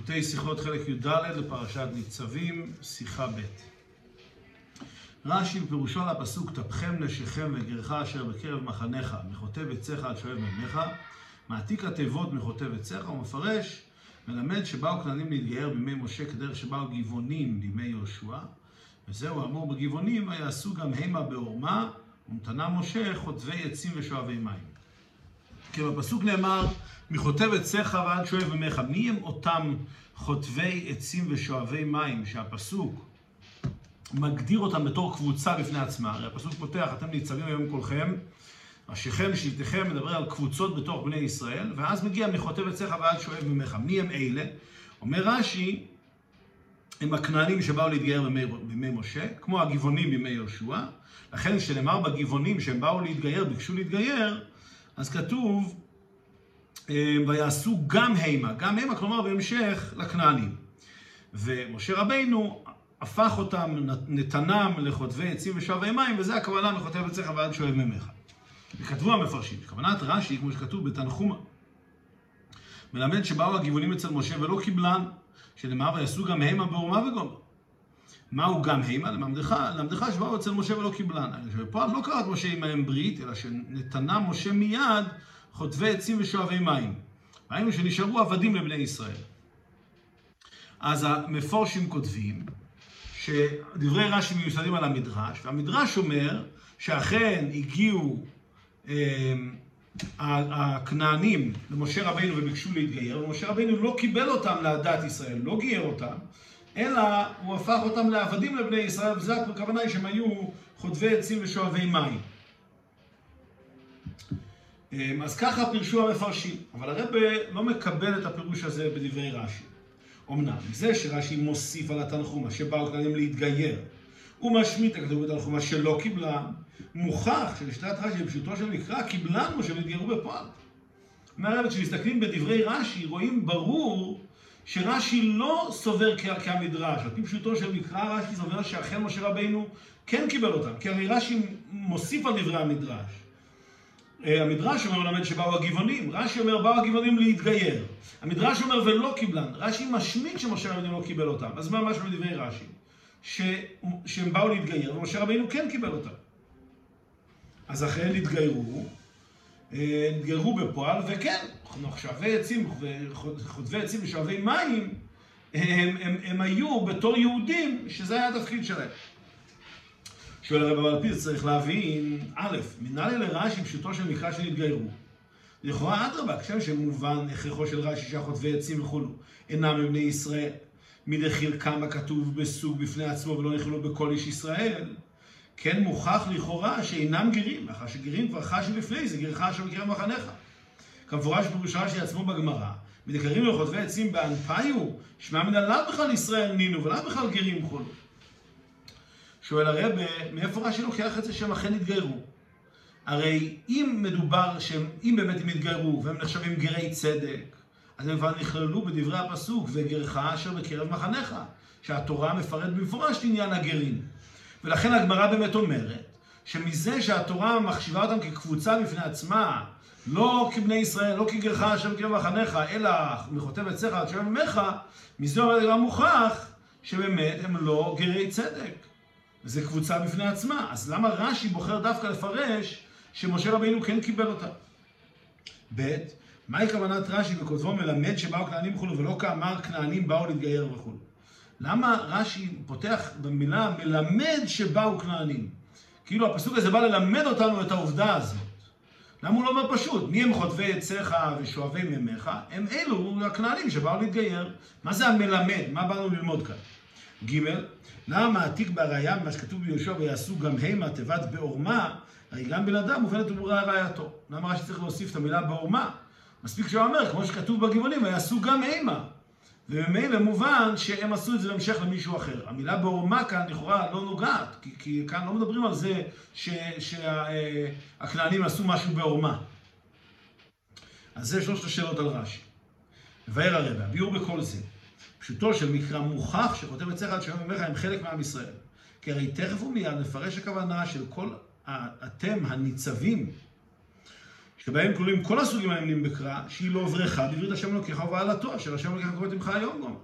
ליקוטי שיחות חלק י"ד לפרשת ניצבים, שיחה ב'. רש"י בפירושו לפסוק תפכם נשיכם וגרך אשר בקרב מחניך, מחוטב עציך עד שואב מימיך, מעתיק התיבות מחוטב עציך, ומפרש, מלמד שבאו כנענים להתגייר בימי משה כדרך שבאו גבעונים בימי יהושע, וזהו האמור בגבעונים, ויעשו גם המה בעורמה, ונתנה משה חוטבי עצים ושואבי מים. כי בפסוק נאמר, מחוטב עציך ועד שואב מימיך. מי הם אותם חוטבי עצים ושואבי מים, שהפסוק מגדיר אותם בתור קבוצה בפני עצמה? הרי הפסוק פותח, אתם ניצבים היום כולכם, ראשיכם, שבטיכם, מדבר על קבוצות בתוך בני ישראל, ואז מגיע מחוטב עציך ועד שואב מימיך. מי הם אלה? אומר רש"י, הם הכנענים שבאו להתגייר בימי, בימי משה, כמו הגבעונים בימי יהושע. לכן כשנאמר בגבעונים שהם באו להתגייר, ביקשו להתגייר, אז כתוב, אה, ויעשו גם המה, גם המה, כלומר בהמשך לכנענים. ומשה רבינו הפך אותם, נתנם לחוטבי עצים ושואבי מים, וזה הכוונה מחוטב עצמך ועד שואב ממך. וכתבו המפרשים, כוונת רש"י, כמו שכתוב בתנחומה, מלמד שבאו הגבעונים אצל משה ולא קיבלן, שנאמר ויעשו גם המה בעורמה וגומה. מהו גם המה? למדך, למדך שבאו אצל משה ולא קיבלן. ופה לא קראת משה עמהם ברית, אלא שנתנה משה מיד חוטבי עצים ושואבי מים. ראינו שנשארו עבדים לבני ישראל. אז המפורשים כותבים שדברי רש"י מיוסדים על המדרש, והמדרש אומר שאכן הגיעו אה, הכנענים למשה רבינו וביקשו להתגייר, ומשה רבינו לא קיבל אותם לעדת ישראל, לא גייר אותם, אלא הוא הפך אותם לעבדים לבני ישראל, וזו הכוונה היא שהם היו חוטבי עצים ושואבי מים. אמ, אז ככה פירשו המפרשים, אבל הרב לא מקבל את הפירוש הזה בדברי רש"י. אמנם, זה שרש"י מוסיף על התנחומה שבאו כללים להתגייר, הוא משמיט הכתוב בתנחומה שלא קיבלה, מוכח שלשיטת רש"י בפשוטו של מקרא קיבלנו שהם התגיירו בפועל. הרב, כשמסתכלים בדברי רש"י רואים ברור שרש"י לא סובר כהמדרש, על פי פשוטו של מקרא רש"י סובר שאכן משה רבינו כן קיבל אותם, כי הרי רש"י מוסיף על דברי המדרש. אה, המדרש אומר מלמד שבאו הגבעונים, רש"י אומר באו הגבעונים להתגייר. המדרש אומר ולא קיבלן, רש"י משמיט שמשה רבינו לא קיבל אותם. אז מה משהו בדברי רש"י? ש... שהם באו להתגייר ומשה רבינו כן קיבל אותם. אז אכן התגיירו, התגיירו בפועל, וכן, שואבי עצים וחוטבי עצים ושואבי מים, הם, הם, הם היו בתור יהודים, שזה היה התפקיד שלהם. שואל הרב אבל פיס, צריך להבין, א', מנהלי לרש"י פשוטו של מקרא שנתגיירו. לכאורה אדרבה, כשם שמובן הכרחו של רש"י שהחוטבי עצים וכולו אינם מבני ישראל, מדחיל כמה כתוב בסוג בפני עצמו ולא נכללו בכל איש ישראל, כן מוכח לכאורה שאינם גרים, מאחר שגרים כבר חשו לפני זה, גרך אשר בקרב מחניך. כמפורש בפירוש רש"י עצמו בגמרא, מדקרים לחוטבי עצים באנפיו, שמע מן עליו בכלל ישראל נינו, ולמה בכלל גרים חולו? שואל הרב, מאיפה רש"י לוקח את זה שהם אכן התגיירו? הרי אם מדובר שהם, אם באמת הם התגיירו והם נחשבים גרי צדק, אז הם כבר נכללו בדברי הפסוק, וגרך אשר בקרב מחניך, שהתורה מפרט במפורש את עניין הגרים. ולכן הגמרא באמת אומרת, שמזה שהתורה מחשיבה אותם כקבוצה בפני עצמה, לא כבני ישראל, לא כגרך אשר בקרב מחניך, אלא מחוטב עציך עד שואב ממך, מזה אומר גם מוכח שבאמת הם לא גרי צדק. וזו קבוצה בפני עצמה. אז למה רש"י בוחר דווקא לפרש שמשה רבינו כן קיבל אותה? ב', מהי כוונת רש"י בכותבו מלמד שבאו כנענים וכו', ולא כאמר כנענים באו להתגייר וכו'. למה רש"י פותח במילה מלמד שבאו כנענים? כאילו הפסוק הזה בא ללמד אותנו את העובדה הזאת. למה הוא לא אומר פשוט? מי הם חוטבי עציך ושואבי מימיך? הם אלו הכנענים שבאו להתגייר. מה זה המלמד? מה באנו ללמוד כאן? ג' למה מעתיק בראייה ממה שכתוב ביהושע ויעשו גם המה תיבת בעורמה, הרי גם בן אדם מובנת וברורה ראייתו. למה רש"י צריך להוסיף את המילה בעורמה? מספיק שהוא אומר, כמו שכתוב בגבעונים, ויעשו גם המה. וממילא מובן שהם עשו את זה בהמשך למישהו אחר. המילה בעורמה כאן לכאורה לא נוגעת, כי, כי כאן לא מדברים על זה שהכנענים עשו משהו בעורמה. אז זה שלושת השאלות על רש"י. מבאר הרבה, הביאור בכל זה. פשוטו של מקרא מוכח שכותב סכר עד שיום ימיך הם חלק מעם ישראל. כי הרי תכף ומיד נפרש הכוונה של כל אתם הניצבים שבהם כלולים כל הסוגים הנמנים בקרא, שהיא לא בריכה בברית השם אלוקיך ובעלתו, אשר השם אלוקיך קוראת עמך היום גם.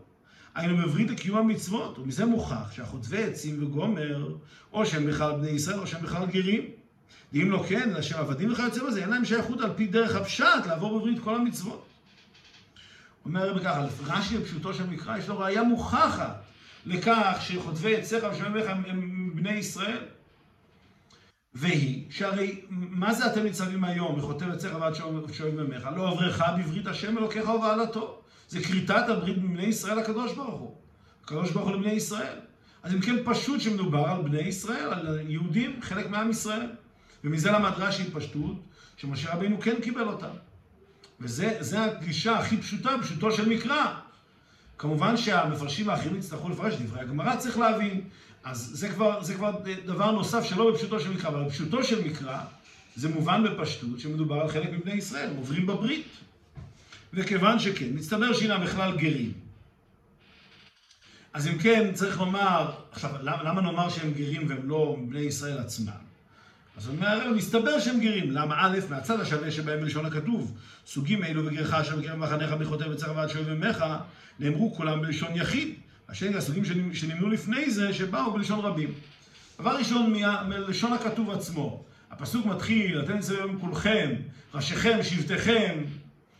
היינו בברית לקיום המצוות, ומזה מוכח שהחוטבי עצים וגומר, או שהם בכלל בני ישראל, או שהם בכלל גרים. ואם לא כן, אלא שהם עבדים וכיוצא בזה, אין להם שייכות על פי דרך הפשט לעבור בברית כל המצוות. אומר הרב ככה, רש"י בפשוטו של מקרא, יש לו ראייה מוכחת לכך שחוטבי עציך לך הם בני ישראל. והיא, שהרי מה זה אתם ניצבים היום, מחוטב עציך ועד שואב ממך? לא עברך בברית השם אלוקיך ובעלתו. זה כריתת הברית בבני ישראל לקדוש ברוך הוא. הקדוש ברוך הוא לבני ישראל. אז אם כן פשוט שמדובר על בני ישראל, על יהודים, חלק מעם ישראל. ומזה למד רש"י פשטות, שמשה רבינו כן קיבל אותה. וזה הגישה הכי פשוטה, פשוטו של מקרא. כמובן שהמפרשים האחרים יצטרכו לפרש דברי הגמרא, צריך להבין. אז זה כבר, זה כבר דבר נוסף שלא בפשוטו של מקרא, אבל בפשוטו של מקרא זה מובן בפשטות שמדובר על חלק מבני ישראל, הם עוברים בברית. וכיוון שכן, מצטבר שאינם בכלל גרים. אז אם כן, צריך לומר, עכשיו, למה נאמר שהם גרים והם לא בני ישראל עצמם? אז אומר מסתבר שהם גרים. למה? א', מהצד השווה שבהם בלשון הכתוב, סוגים אלו וגרך אשר בקרב מחנך בכותב וצריך ועד שואב ממך, נאמרו כולם בלשון יחיד. השני הסוגים שנמנו לפני זה, שבאו בלשון רבים. דבר ראשון, מלשון הכתוב עצמו. הפסוק מתחיל, אתם היום כולכם, ראשיכם, שבטיכם,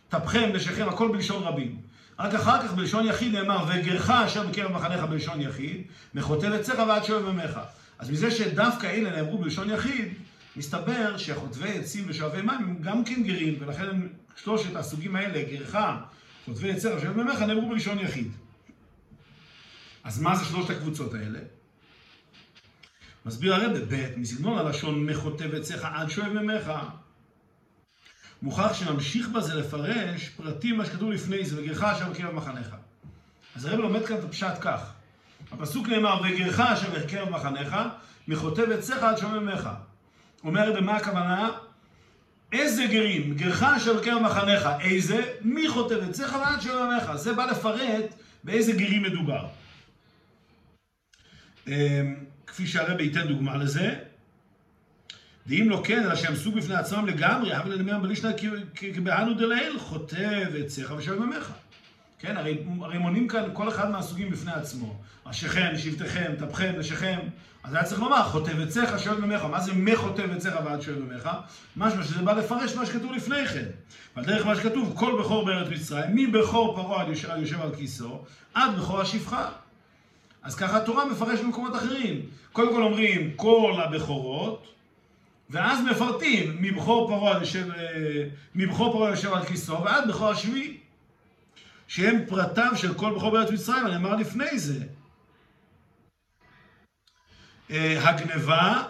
טפכם, נשיכם, הכל בלשון רבים. רק אחר כך בלשון יחיד נאמר, וגרך אשר בקרב מחנך בלשון יחיד, מחוטל אצלך ועד שואב ממך. אז מזה שדווקא אלה נאמרו בלשון יחיד, מסתבר שחוטבי עצים ושואבי מים הם גם כן גרים, ולכן שלושת הסוגים האלה, גרך, חוטבי עצים ושואבי ממך, נאמרו בלשון יחיד. אז מה זה שלושת הקבוצות האלה? מסביר הרב ב' מסגנון הלשון מחוטב עציך עד שואב ממך. מוכרח שנמשיך בזה לפרש פרטים מה שכתוב לפני זה, וגרך אשר בקרב מחניך. אז הרב לומד כאן את הפשט כך. הפסוק נאמר, וגרך אשר בקרב מחניך, מחוטב עציך עד שואב ממך. אומר הרב, מה הכוונה? איזה גרים? גרך אשר בקרב מחניך. איזה? מי חוטב עציך ועד שואב ממך. זה בא לפרט באיזה גרים מדובר. אמ, כפי שהרבי ייתן דוגמה לזה, ואם לא כן, אלא שהם סוג בפני עצמם לגמרי, אבל לדמיין בלישנא כבהנו דלאל, חוטב עציך ושואב ממך. כן, הרי, הרי מונים כאן כל אחד מהסוגים בפני עצמו. ראשיכם, שבטיכם, טפכם, נשיכם. אז היה צריך לומר, חוטב עציך, שואב ממך. מה זה מחוטב עציך ועד שואב ממך? משמע שזה בא לפרש מה שכתוב לפני כן. ועל דרך מה שכתוב, כל בכור בארץ מצרים, מבכור פרעה עד יושב על כיסו, עד בכור השפחה. אז ככה התורה מפרש במקומות אחרים. קודם כל אומרים כל הבכורות, ואז מפרטים מבכור פרעה יושב, אה, מבכור פרעה יושב על כיסו ועד בכור השביעי. שהם פרטיו של כל בכור בארץ מצרים, אני אמר לפני זה. אה, הגניבה,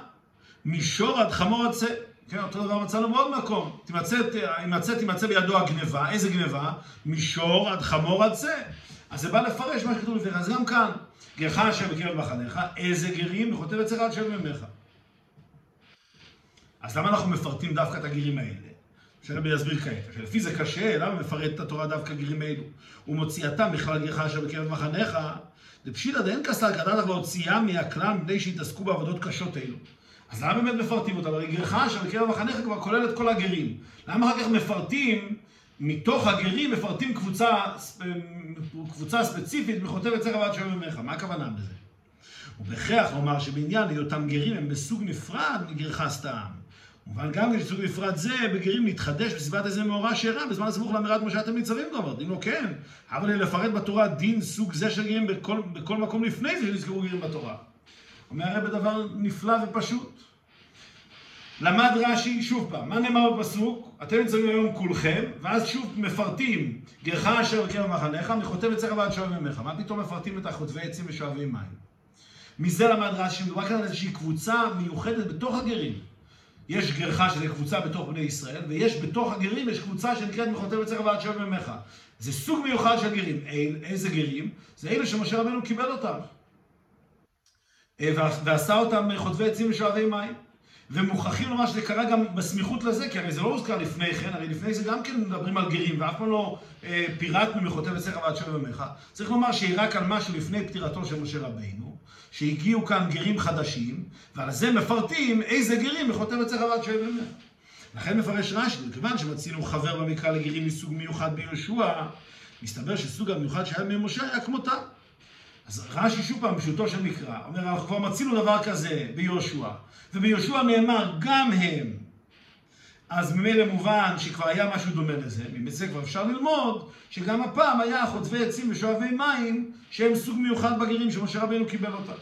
מישור עד חמור עד צא. כן, אותו דבר מצאנו בעוד מקום. תימצא, תימצא בידו הגניבה. איזה גניבה? מישור עד חמור עד צא. אז זה בא לפרש מה שכתוב לפניך. אז גם כאן, גרך אשר בקרב מחניך, איזה גרים וכותב אצלך עד שם ממך. אז למה אנחנו מפרטים דווקא את הגרים האלה? שרבי יסביר כעת. לפי זה קשה, למה מפרט את התורה דווקא גרים אלו? ומוציאתם בכלל גרך אשר בקרב מחניך, דפשיטא דאין כסל כדאתך להוציאם מהכלל מפני שהתעסקו בעבודות קשות אלו. אז למה באמת מפרטים אותם? הרי גרך אשר בקרב מחניך כבר כולל את כל הגרים. למה אחר כך מפרטים מתוך הגרים מפרטים קבוצה, קבוצה ספציפית מחוטבת צרע ועד שומר ממך. מה הכוונה בזה? ובהכרח לומר שבעניין היותם גרים הם בסוג נפרד מגרחסת העם. כמובן גם כן שסוג נפרד זה בגרים להתחדש בסביבת איזה מאורע שאירע בזמן הסמוך לאמירת משה אתם ניצבים כבר. אם לא כן, אבל לפרט בתורה דין סוג זה של גרים בכל, בכל מקום לפני זה שנזכרו גרים בתורה. אומר הרב דבר נפלא ופשוט. למד רש"י, שוב פעם, מה נאמר בפסוק? אתם נמצאים היום כולכם, ואז שוב מפרטים, גרך אשר בקרב מחניך, מחוטב אצלך ועד שואב ממך. מה פתאום מפרטים את החוטבי עצים ושואבי מים? מזה למד רש"י, מדובר כאן על איזושהי קבוצה מיוחדת בתוך הגרים. יש גרך שזה קבוצה בתוך בני ישראל, ויש בתוך הגרים, יש קבוצה שנקראת מחוטב אצלך ועד שואב ממך. זה סוג מיוחד של גרים. איזה גרים? זה אלה שמשה רבנו קיבל אותם. אה, ועשה אותם חוטבי עצים ושואבי מים. ומוכרחים לומר שזה קרה גם בסמיכות לזה, כי הרי זה לא הוזכר לפני כן, הרי לפני זה גם כן מדברים על גרים, ואף פעם לא אה, פירטנו מחוטב אצלך ועד שואב ימיך. צריך לומר שהיא רק על משהו לפני פטירתו של משה רבינו, שהגיעו כאן גרים חדשים, ועל זה מפרטים איזה גרים מחוטב אצלך ועד שואב ימיך. לכן מפרש רש"י, מכיוון שמצינו חבר במקרא לגרים מסוג מיוחד ביהושע, מסתבר שסוג המיוחד שהיה ממשה היה כמותם. אז רש"י שוב פעם, פשוטו של מקרא, אומר, אנחנו כבר מצינו דבר כזה ביהושע, וביהושע נאמר גם הם. אז ממילא מובן שכבר היה משהו דומה לזה, מזה כבר אפשר ללמוד שגם הפעם היה חוטבי עצים ושואבי מים שהם סוג מיוחד בגרים שמשה רבינו קיבל אותם.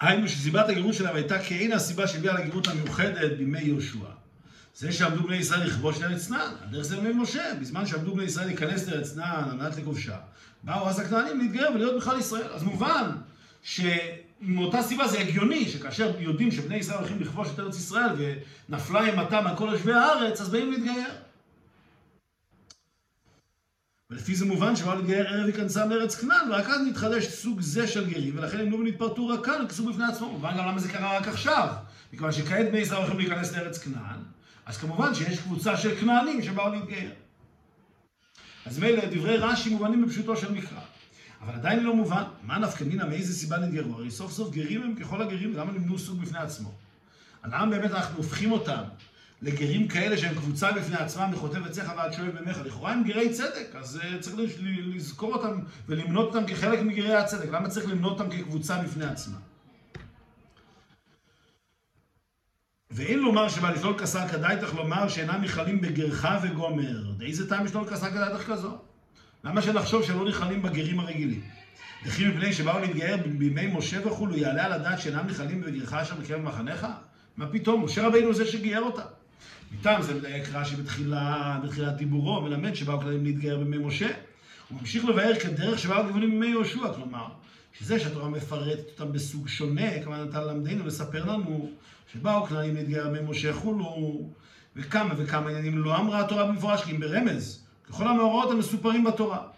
היינו שסיבת הגירוש שלהם הייתה כאין הסיבה שהביאה לגירות המיוחדת בימי יהושע. זה שעמדו בני ישראל לכבוש לארץ כנען, הדרך זה בימי משה, בזמן שעמדו בני ישראל להיכנס לארץ כנען על מנת לכובשה, באו אז הכנענים להתגייר ולהיות בכלל ישראל. אז מובן שמאותה סיבה זה הגיוני שכאשר יודעים שבני ישראל הולכים לכבוש את ארץ ישראל ונפלה אימתם על כל יושבי הארץ, אז באים להתגייר. ולפי זה מובן שבאו להתגייר ערב היכנסם לארץ כנען, ורק אז נתחדש סוג זה של גרים, ולכן הם לא נתפרטו רק כאן, כסוג בפני עצמו. מובן גם למה זה קרה רק עכשיו. מכיוון שכעת בני ישראל הולכים להיכנס לארץ כנען, אז כמובן שיש קבוצה של כנענים שבאו להתגייר. אז מילא דברי רש"י מובנים בפשוטו של מקרא. אבל עדיין לא מובן, מה נפקא מינה, מאיזה סיבה נתגרו? הרי סוף סוף גרים הם ככל הגרים, למה נמנו סוג בפני עצמו? למה באמת אנחנו הופכים אותם לגרים כאלה שהם קבוצה בפני עצמם, מחוטב עציך ועד שואב ממך? לכאורה הם גרי צדק, אז uh, צריך לזכור אותם ולמנות אותם כחלק מגרי הצדק. למה צריך למנות אותם כקבוצה בפני עצמם? ואין לומר שבא לשלול כסר כדאיתך לומר שאינם נכללים בגרך וגומר. איזה טעם לשלול כסר כדאיתך כזו? למה שנחשוב שלא נכללים בגרים הרגילים? וכי מפני שבאו להתגייר בימי משה וכולו, יעלה על הדעת שאינם נכללים בגרך אשר בקרב מחניך? מה פתאום? משה רבינו זה שגייר אותם. מטעם זה מדייק רש"י בתחילה, בתחילת דיבורו, מלמד שבאו כללים להתגייר בימי משה. הוא ממשיך לבאר כדרך שבאו גבולים בימי יהושע, כלומר, שזה שהתורה מפרטת אותם בסוג שונה, כוונתה ללמדנו, לספר לנו שבאו כללים להתגייר בימי משה חולו, וכמה וכמה עניינים לא אמרה התורה במפורש, כי אם ברמז, ככל המאורעות המסופרים בתורה.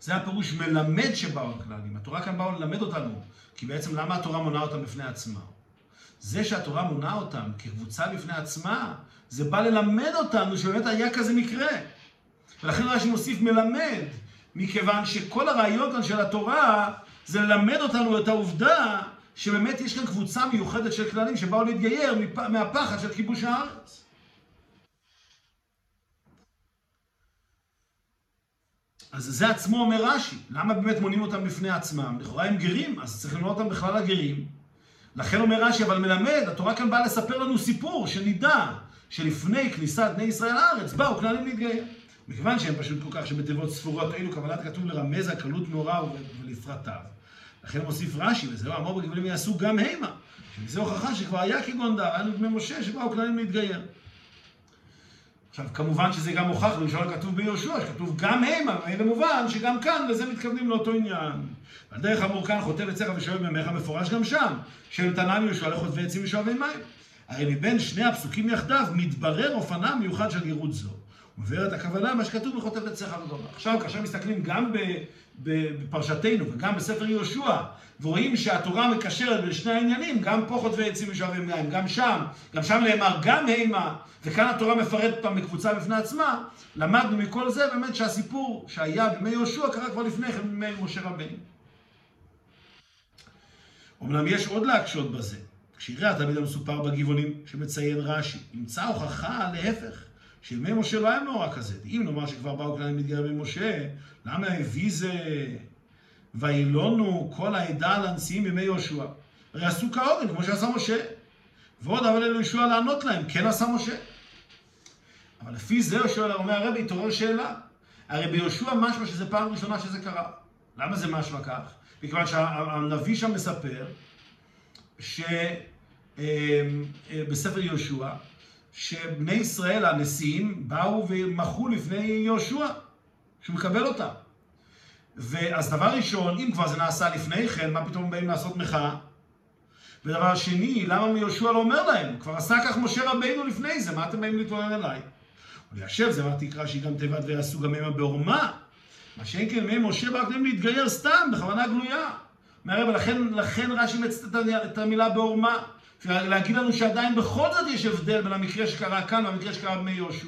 זה הפירוש מלמד שבאו הכללים. התורה כאן באו ללמד אותנו, כי בעצם למה התורה מונה אותם בפני עצמה? זה שהתורה מונה אותם כקבוצה בפני עצמה, זה בא ללמד אותנו שבאמת היה כזה מקרה. ולכן רש"י מוסיף מלמד, מכיוון שכל הרעיון כאן של התורה זה ללמד אותנו את העובדה שבאמת יש כאן קבוצה מיוחדת של כללים שבאו להתגייר מהפחד של כיבוש הארץ. אז זה עצמו אומר רש"י, למה באמת מונים אותם בפני עצמם? לכאורה הם גרים, אז צריך למנות אותם בכלל הגרים. לכן אומר רש"י, אבל מלמד, התורה כאן באה לספר לנו סיפור, שנדע שלפני כניסת בני ישראל לארץ, באו כללים להתגייר. מכיוון שהם פשוט כל כך שבתיבות ספורות אלו, כוונת כתוב לרמז על קלות נורא ולפרטיו. לכן מוסיף רש"י, וזהו אמור בגבולים יעשו גם המה, שמזה הוכחה שכבר היה כגון דר, היה בני משה שבאו כללים להתגייר. עכשיו, כמובן שזה גם הוכח בראשון הכתוב ביהושע, שכתוב גם המה, ואין מובן שגם כאן לזה מתכוונים לאותו עניין. על דרך אמור כאן חוטב אצלך ושואב ממך מפורש גם שם, של תנא מיהושע לחוטבי עצים ושואבי מים. הרי מבין שני הפסוקים יחדיו מתברר אופנה מיוחד של גירות זו. את הכוונה, מה שכתוב בחוטב אצלך וגומר. עכשיו, כאשר מסתכלים גם בפרשתנו וגם בספר יהושע, ורואים שהתורה מקשרת בין שני העניינים, גם פה חוטבי עצים ושואבי מים, גם שם, גם שם נאמר גם המה, וכאן התורה מפרטת אותם בקבוצה בפני עצמה, למדנו מכל זה באמת שהסיפור שהיה בימי יהושע קרה כבר לפני כן בימי משה רבינו. אמנם יש עוד להקשות בזה. כשיראה התלמיד המסופר בגבעונים שמציין רש"י, נמצא הוכחה להפך, שימי משה לא היה מאורע כזה. אם נאמר שכבר באו כלל מתגייר בימי משה, למה הביא זה וילונו כל העדה על הנשיאים בימי יהושע? הרי עשו כהוגן, כמו שעשה משה. ועוד אבל אלו יהושע לענות להם, כן עשה משה. אבל לפי זה יהושע אומר הרבי, התעורר שאלה. הרי ביהושע משמע שזה פעם ראשונה שזה קרה. למה זה משמע כך? מכיוון שהנביא שם מספר שבספר יהושע, שבני ישראל, הנשיאים, באו ומחו לפני יהושע, שהוא מקבל אותם. ואז דבר ראשון, אם כבר זה נעשה לפני כן, מה פתאום באים לעשות מחאה? ודבר שני, למה יהושע לא אומר להם? כבר עשה כך משה רבינו לפני זה, מה אתם באים להתלונן עליי? וליישב זה מה תקרא שהיא גם תיבת ויעשו גם המה בעורמה. מה שאין כן מהם משה בא קודם להתגייר סתם, בכוונה גלויה. מהרב, לכן, לכן רש"י מצטט את המילה בעורמה. להגיד לנו שעדיין בכל זאת יש הבדל בין המקרה שקרה כאן והמקרה שקרה במי יהושע.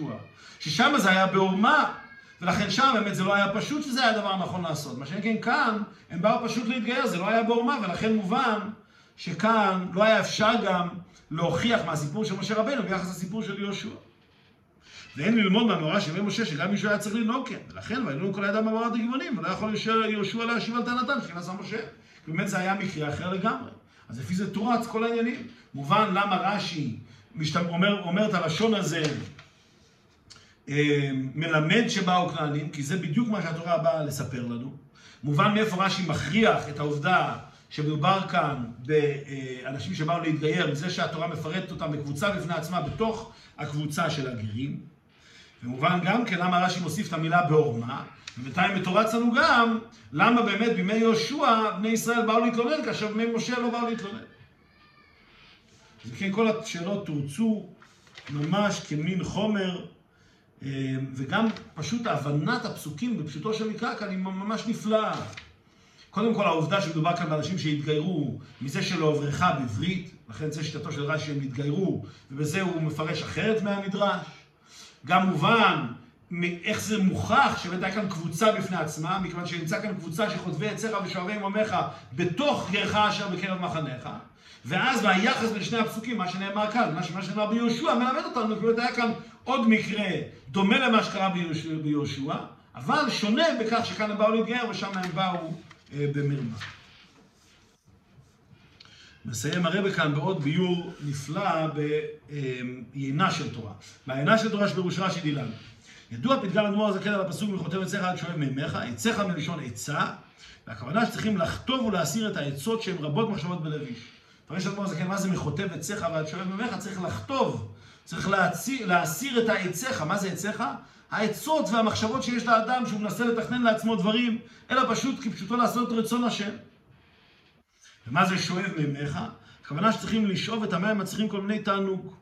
ששם זה היה בעורמה, ולכן שם באמת זה לא היה פשוט שזה היה הדבר הנכון לעשות. מה שאין כן כאן, הם באו פשוט להתגייר, זה לא היה בעורמה, ולכן מובן שכאן לא היה אפשר גם להוכיח מהסיפור של משה רבנו ביחס לסיפור של יהושע. ואין ללמוד מהמאורע של ימי משה שגם מישהו היה צריך לנהוג כן. ולכן וילנו כל האדם במאורת הגבעונים, ולא יכול יהושע להשיב על טענתם שנעשה משה. באמת זה היה מקרה אחר לגמרי. אז לפי זה תורץ כל העניינים. מובן למה רש"י אומר, אומר את הלשון הזה, אה, מלמד שבאו כנענים, כי זה בדיוק מה שהתורה באה לספר לנו. מובן מאיפה רש"י מכריח את העובדה שמדובר כאן באנשים שבאו להתגייר, מזה שהתורה מפרטת אותם בקבוצה בפני עצמה, בתוך הקבוצה של הגרים. ומובן גם כן למה רש"י מוסיף את המילה בעורמה, ובינתיים מתורץ לנו גם למה באמת בימי יהושע בני ישראל באו להתלונן, כאשר בימי משה לא באו להתלונן. אז כן, כל השאלות תורצו ממש כמין חומר, אה, וגם פשוט הבנת הפסוקים בפשוטו של מקרא כאן היא ממש נפלאה. קודם כל העובדה שמדובר כאן באנשים שהתגיירו מזה שלא עברך בברית, לכן זה שיטתו של רש"י שהם התגיירו, ובזה הוא מפרש אחרת מהמדרש. גם מובן איך זה מוכח שבאמת היה כאן קבוצה בפני עצמה, מכיוון שנמצא כאן קבוצה שכותבי עציך ושואבי עממך בתוך גרך אשר בקרב מחניך. ואז ביחס בין שני הפסוקים, מה שנאמר כאן, מה שנאמר ביהושע, מלמד אותנו, כאילו היה כאן עוד מקרה דומה למה שקרה ביהושע, אבל שונה בכך שכאן הם באו להתגייר ושם הם באו אה, במרמה. מסיים הרבה כאן בעוד ביור נפלא ביינה של תורה. בעיינה של תורה שפירוש רש"י דילן. ידוע פתגל אדמו"ר הזקן על הפסוק מחוטב עציך עד שואב מימיך, עציך מלשון עצה, והכוונה שצריכים לחטוב ולהסיר את העצות שהן רבות מחשבות בלב איש. פרש אדמו"ר הזקן, מה זה מחוטב עציך ועד שואב מימיך? צריך לחטוב, צריך להסיר, להסיר את העציך. מה זה עציך? העצות והמחשבות שיש לאדם שהוא מנסה לתכנן לעצמו דברים, אלא פשוט כפשוטו לעשות רצון השם. ומה זה שואב מימיך? הכוונה שצריכים לשאוב את המים הצריכים כל מיני תענוג.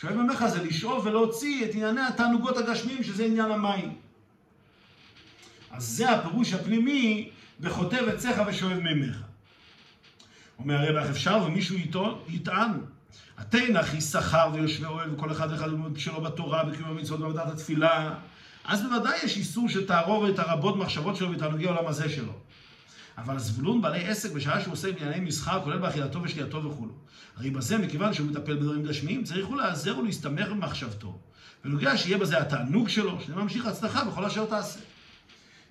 שואב מימיך זה לשאוב ולהוציא את ענייני התענוגות הגשמיים, שזה עניין המים. אז זה הפירוש הפנימי בכותב עציך ושואב מימיך. אומר הרב, אפשר ומישהו יטען? התנא אחי שכר ויושבי אוהל וכל אחד ואחד שלו בתורה בקיום המצוות ועבודת התפילה אז בוודאי יש איסור שתערוב את הרבות מחשבות שלו ותענוגי העולם הזה שלו. אבל זבולון בעלי עסק בשעה שהוא עושה בענייני מסחר, כולל באכילתו ושתייתו וכולו. הרי בזה, מכיוון שהוא מטפל בדברים גשמיים, צריך הוא להיעזר ולהסתמך במחשבתו. ונוגע שיהיה בזה התענוג שלו, שזה ממשיך הצלחה בכל אשר תעשה.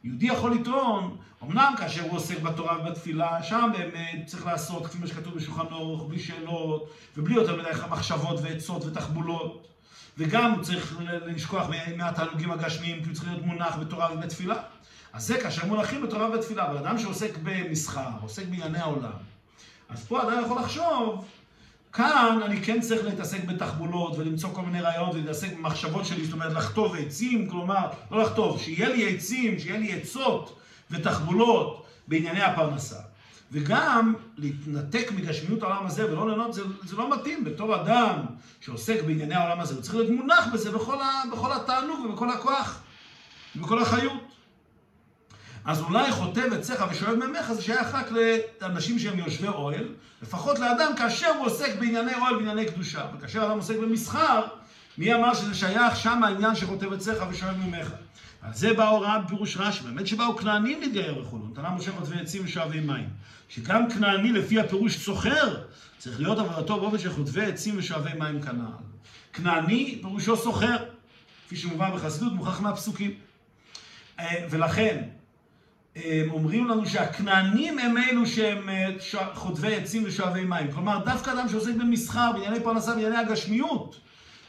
יהודי יכול לטעון, אמנם כאשר הוא עוסק בתורה ובתפילה, שם באמת צריך לעשות, כפי מה שכתוב בשולחן אורך, בלי שאלות, ובלי יותר מדי מחשבות ועצות ותחבולות. וגם הוא צריך לשכוח מהתענוגים הגשמיים, כי הוא צריך להיות מונח בתורה ובתפילה. אז זה כאשר מונחים בתורה ובתפילה, אבל אדם שעוסק במסחר, עוסק בענייני העולם, אז פה אדם יכול לחשוב, כאן אני כן צריך להתעסק בתחבולות ולמצוא כל מיני רעיונות ולהתעסק במחשבות שלי, זאת אומרת לחטוב עצים, כלומר, לא לחטוב, שיהיה לי עצים, שיהיה לי עצות ותחבולות בענייני הפרנסה. וגם להתנתק מגשמיות העולם הזה ולא ליהנות, זה, זה לא מתאים. בתור אדם שעוסק בענייני העולם הזה, הוא צריך להיות מונח בזה בכל, ה, בכל התענוג ובכל הכוח ובכל החיות. אז אולי חוטב עציך ושואב ממך, זה שייך רק לאנשים שהם יושבי אוהל, לפחות לאדם כאשר הוא עוסק בענייני אוהל, בענייני קדושה. וכאשר אדם עוסק במסחר, מי אמר שזה שייך שם העניין שחוטב עציך ושואב ממך? על זה באה הוראה בפירוש רש"י, באמת שבאו כנענים להתגייר וכולו, נתנה משה חוטבי עצים ושואבי מים. שגם כנעני לפי הפירוש סוחר, צריך להיות עבודתו באופן של חוטבי עצים ושואבי מים כנען. כנעני פירושו סוחר, כפי שמובא בחסידות, מוכח מהפסוקים. אה, אומרים לנו שהכנענים הם אלו שהם אה, חוטבי עצים ושואבי מים. כלומר, דווקא אדם שעוסק במסחר, בענייני פרנסה, בענייני הגשמיות,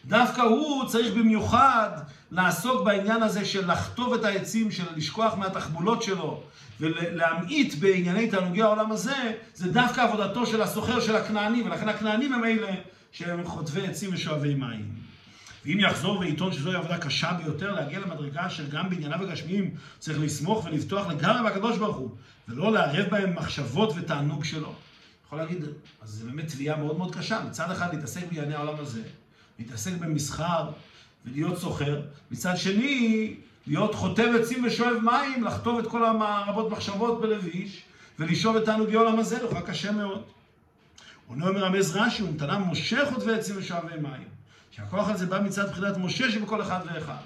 דווקא הוא צריך במיוחד לעסוק בעניין הזה של לחטוב את העצים, של לשכוח מהתחבולות שלו ולהמעיט בענייני תענוגי העולם הזה, זה דווקא עבודתו של הסוחר של הכנעני, ולכן הכנענים הם אלה שהם חוטבי עצים ושואבי מים. ואם יחזור ויטעון שזוהי עבודה קשה ביותר, להגיע למדרגה של גם בענייניו הגשמיים צריך לסמוך ולבטוח לגמרי בקדוש ברוך הוא, ולא לערב בהם מחשבות ותענוג שלו. יכול להגיד, אז זה באמת תביעה מאוד מאוד קשה. מצד אחד להתעסק בענייני העולם הזה, להתעסק במסחר ולהיות סוחר, מצד שני, להיות חוטב עצים ושואב מים, לחטוב את כל הרבות מחשבות בלב איש, ולשאוב את תענוגי העולם הזה, לך קשה מאוד. עונה אומר רמז רש"י, הוא נתנה משה חוטבי עצים ושואבי מים. שהכוח הזה בא מצד בחינת משה שבכל אחד ואחד.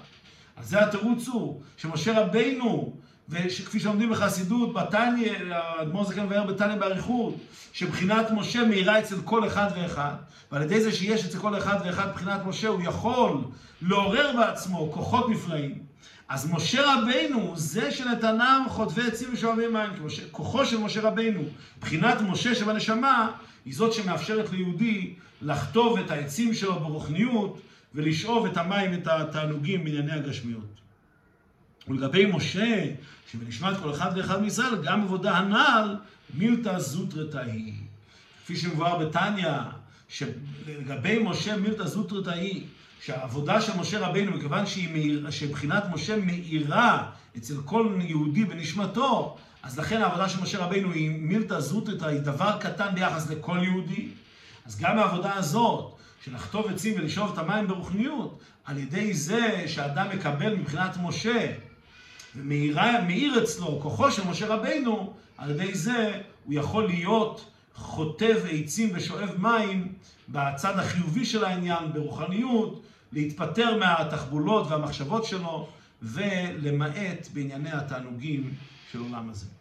אז זה התירוץ הוא, שמשה רבינו וכפי שלומדים בחסידות, בתניא, האדמו"ר זקן מבאר בתניא באריכות, שבחינת משה מאירה אצל כל אחד ואחד, ועל ידי זה שיש אצל כל אחד ואחד בחינת משה, הוא יכול לעורר בעצמו כוחות נפלאים. אז משה רבינו זה שנתנם חוטבי עצים ושואבי מים. כוחו של משה רבינו, בחינת משה שבנשמה, היא זאת שמאפשרת ליהודי לחטוב את העצים שלו ברוחניות ולשאוב את המים, את התענוגים בענייני הגשמיות. ולגבי משה, שבנשמת כל אחד ואחד מישראל, גם עבודה הנ"ל, מילתא זוטרתא היא. כפי שמבואר בתניא, שלגבי משה מילתא זוטרתא היא, שהעבודה של משה רבינו, מכיוון שבחינת משה מאירה אצל כל יהודי בנשמתו, אז לכן העבודה של משה רבינו היא מילתא זוטרתא, היא דבר קטן ביחס לכל יהודי. אז גם העבודה הזאת, של לחטוב עצים ולשאוב את המים ברוחניות, על ידי זה שאדם מקבל מבחינת משה ומאיר אצלו כוחו של משה רבינו, על ידי זה הוא יכול להיות חוטב עצים ושואב מים בצד החיובי של העניין, ברוחניות, להתפטר מהתחבולות והמחשבות שלו ולמעט בענייני התענוגים של עולם הזה.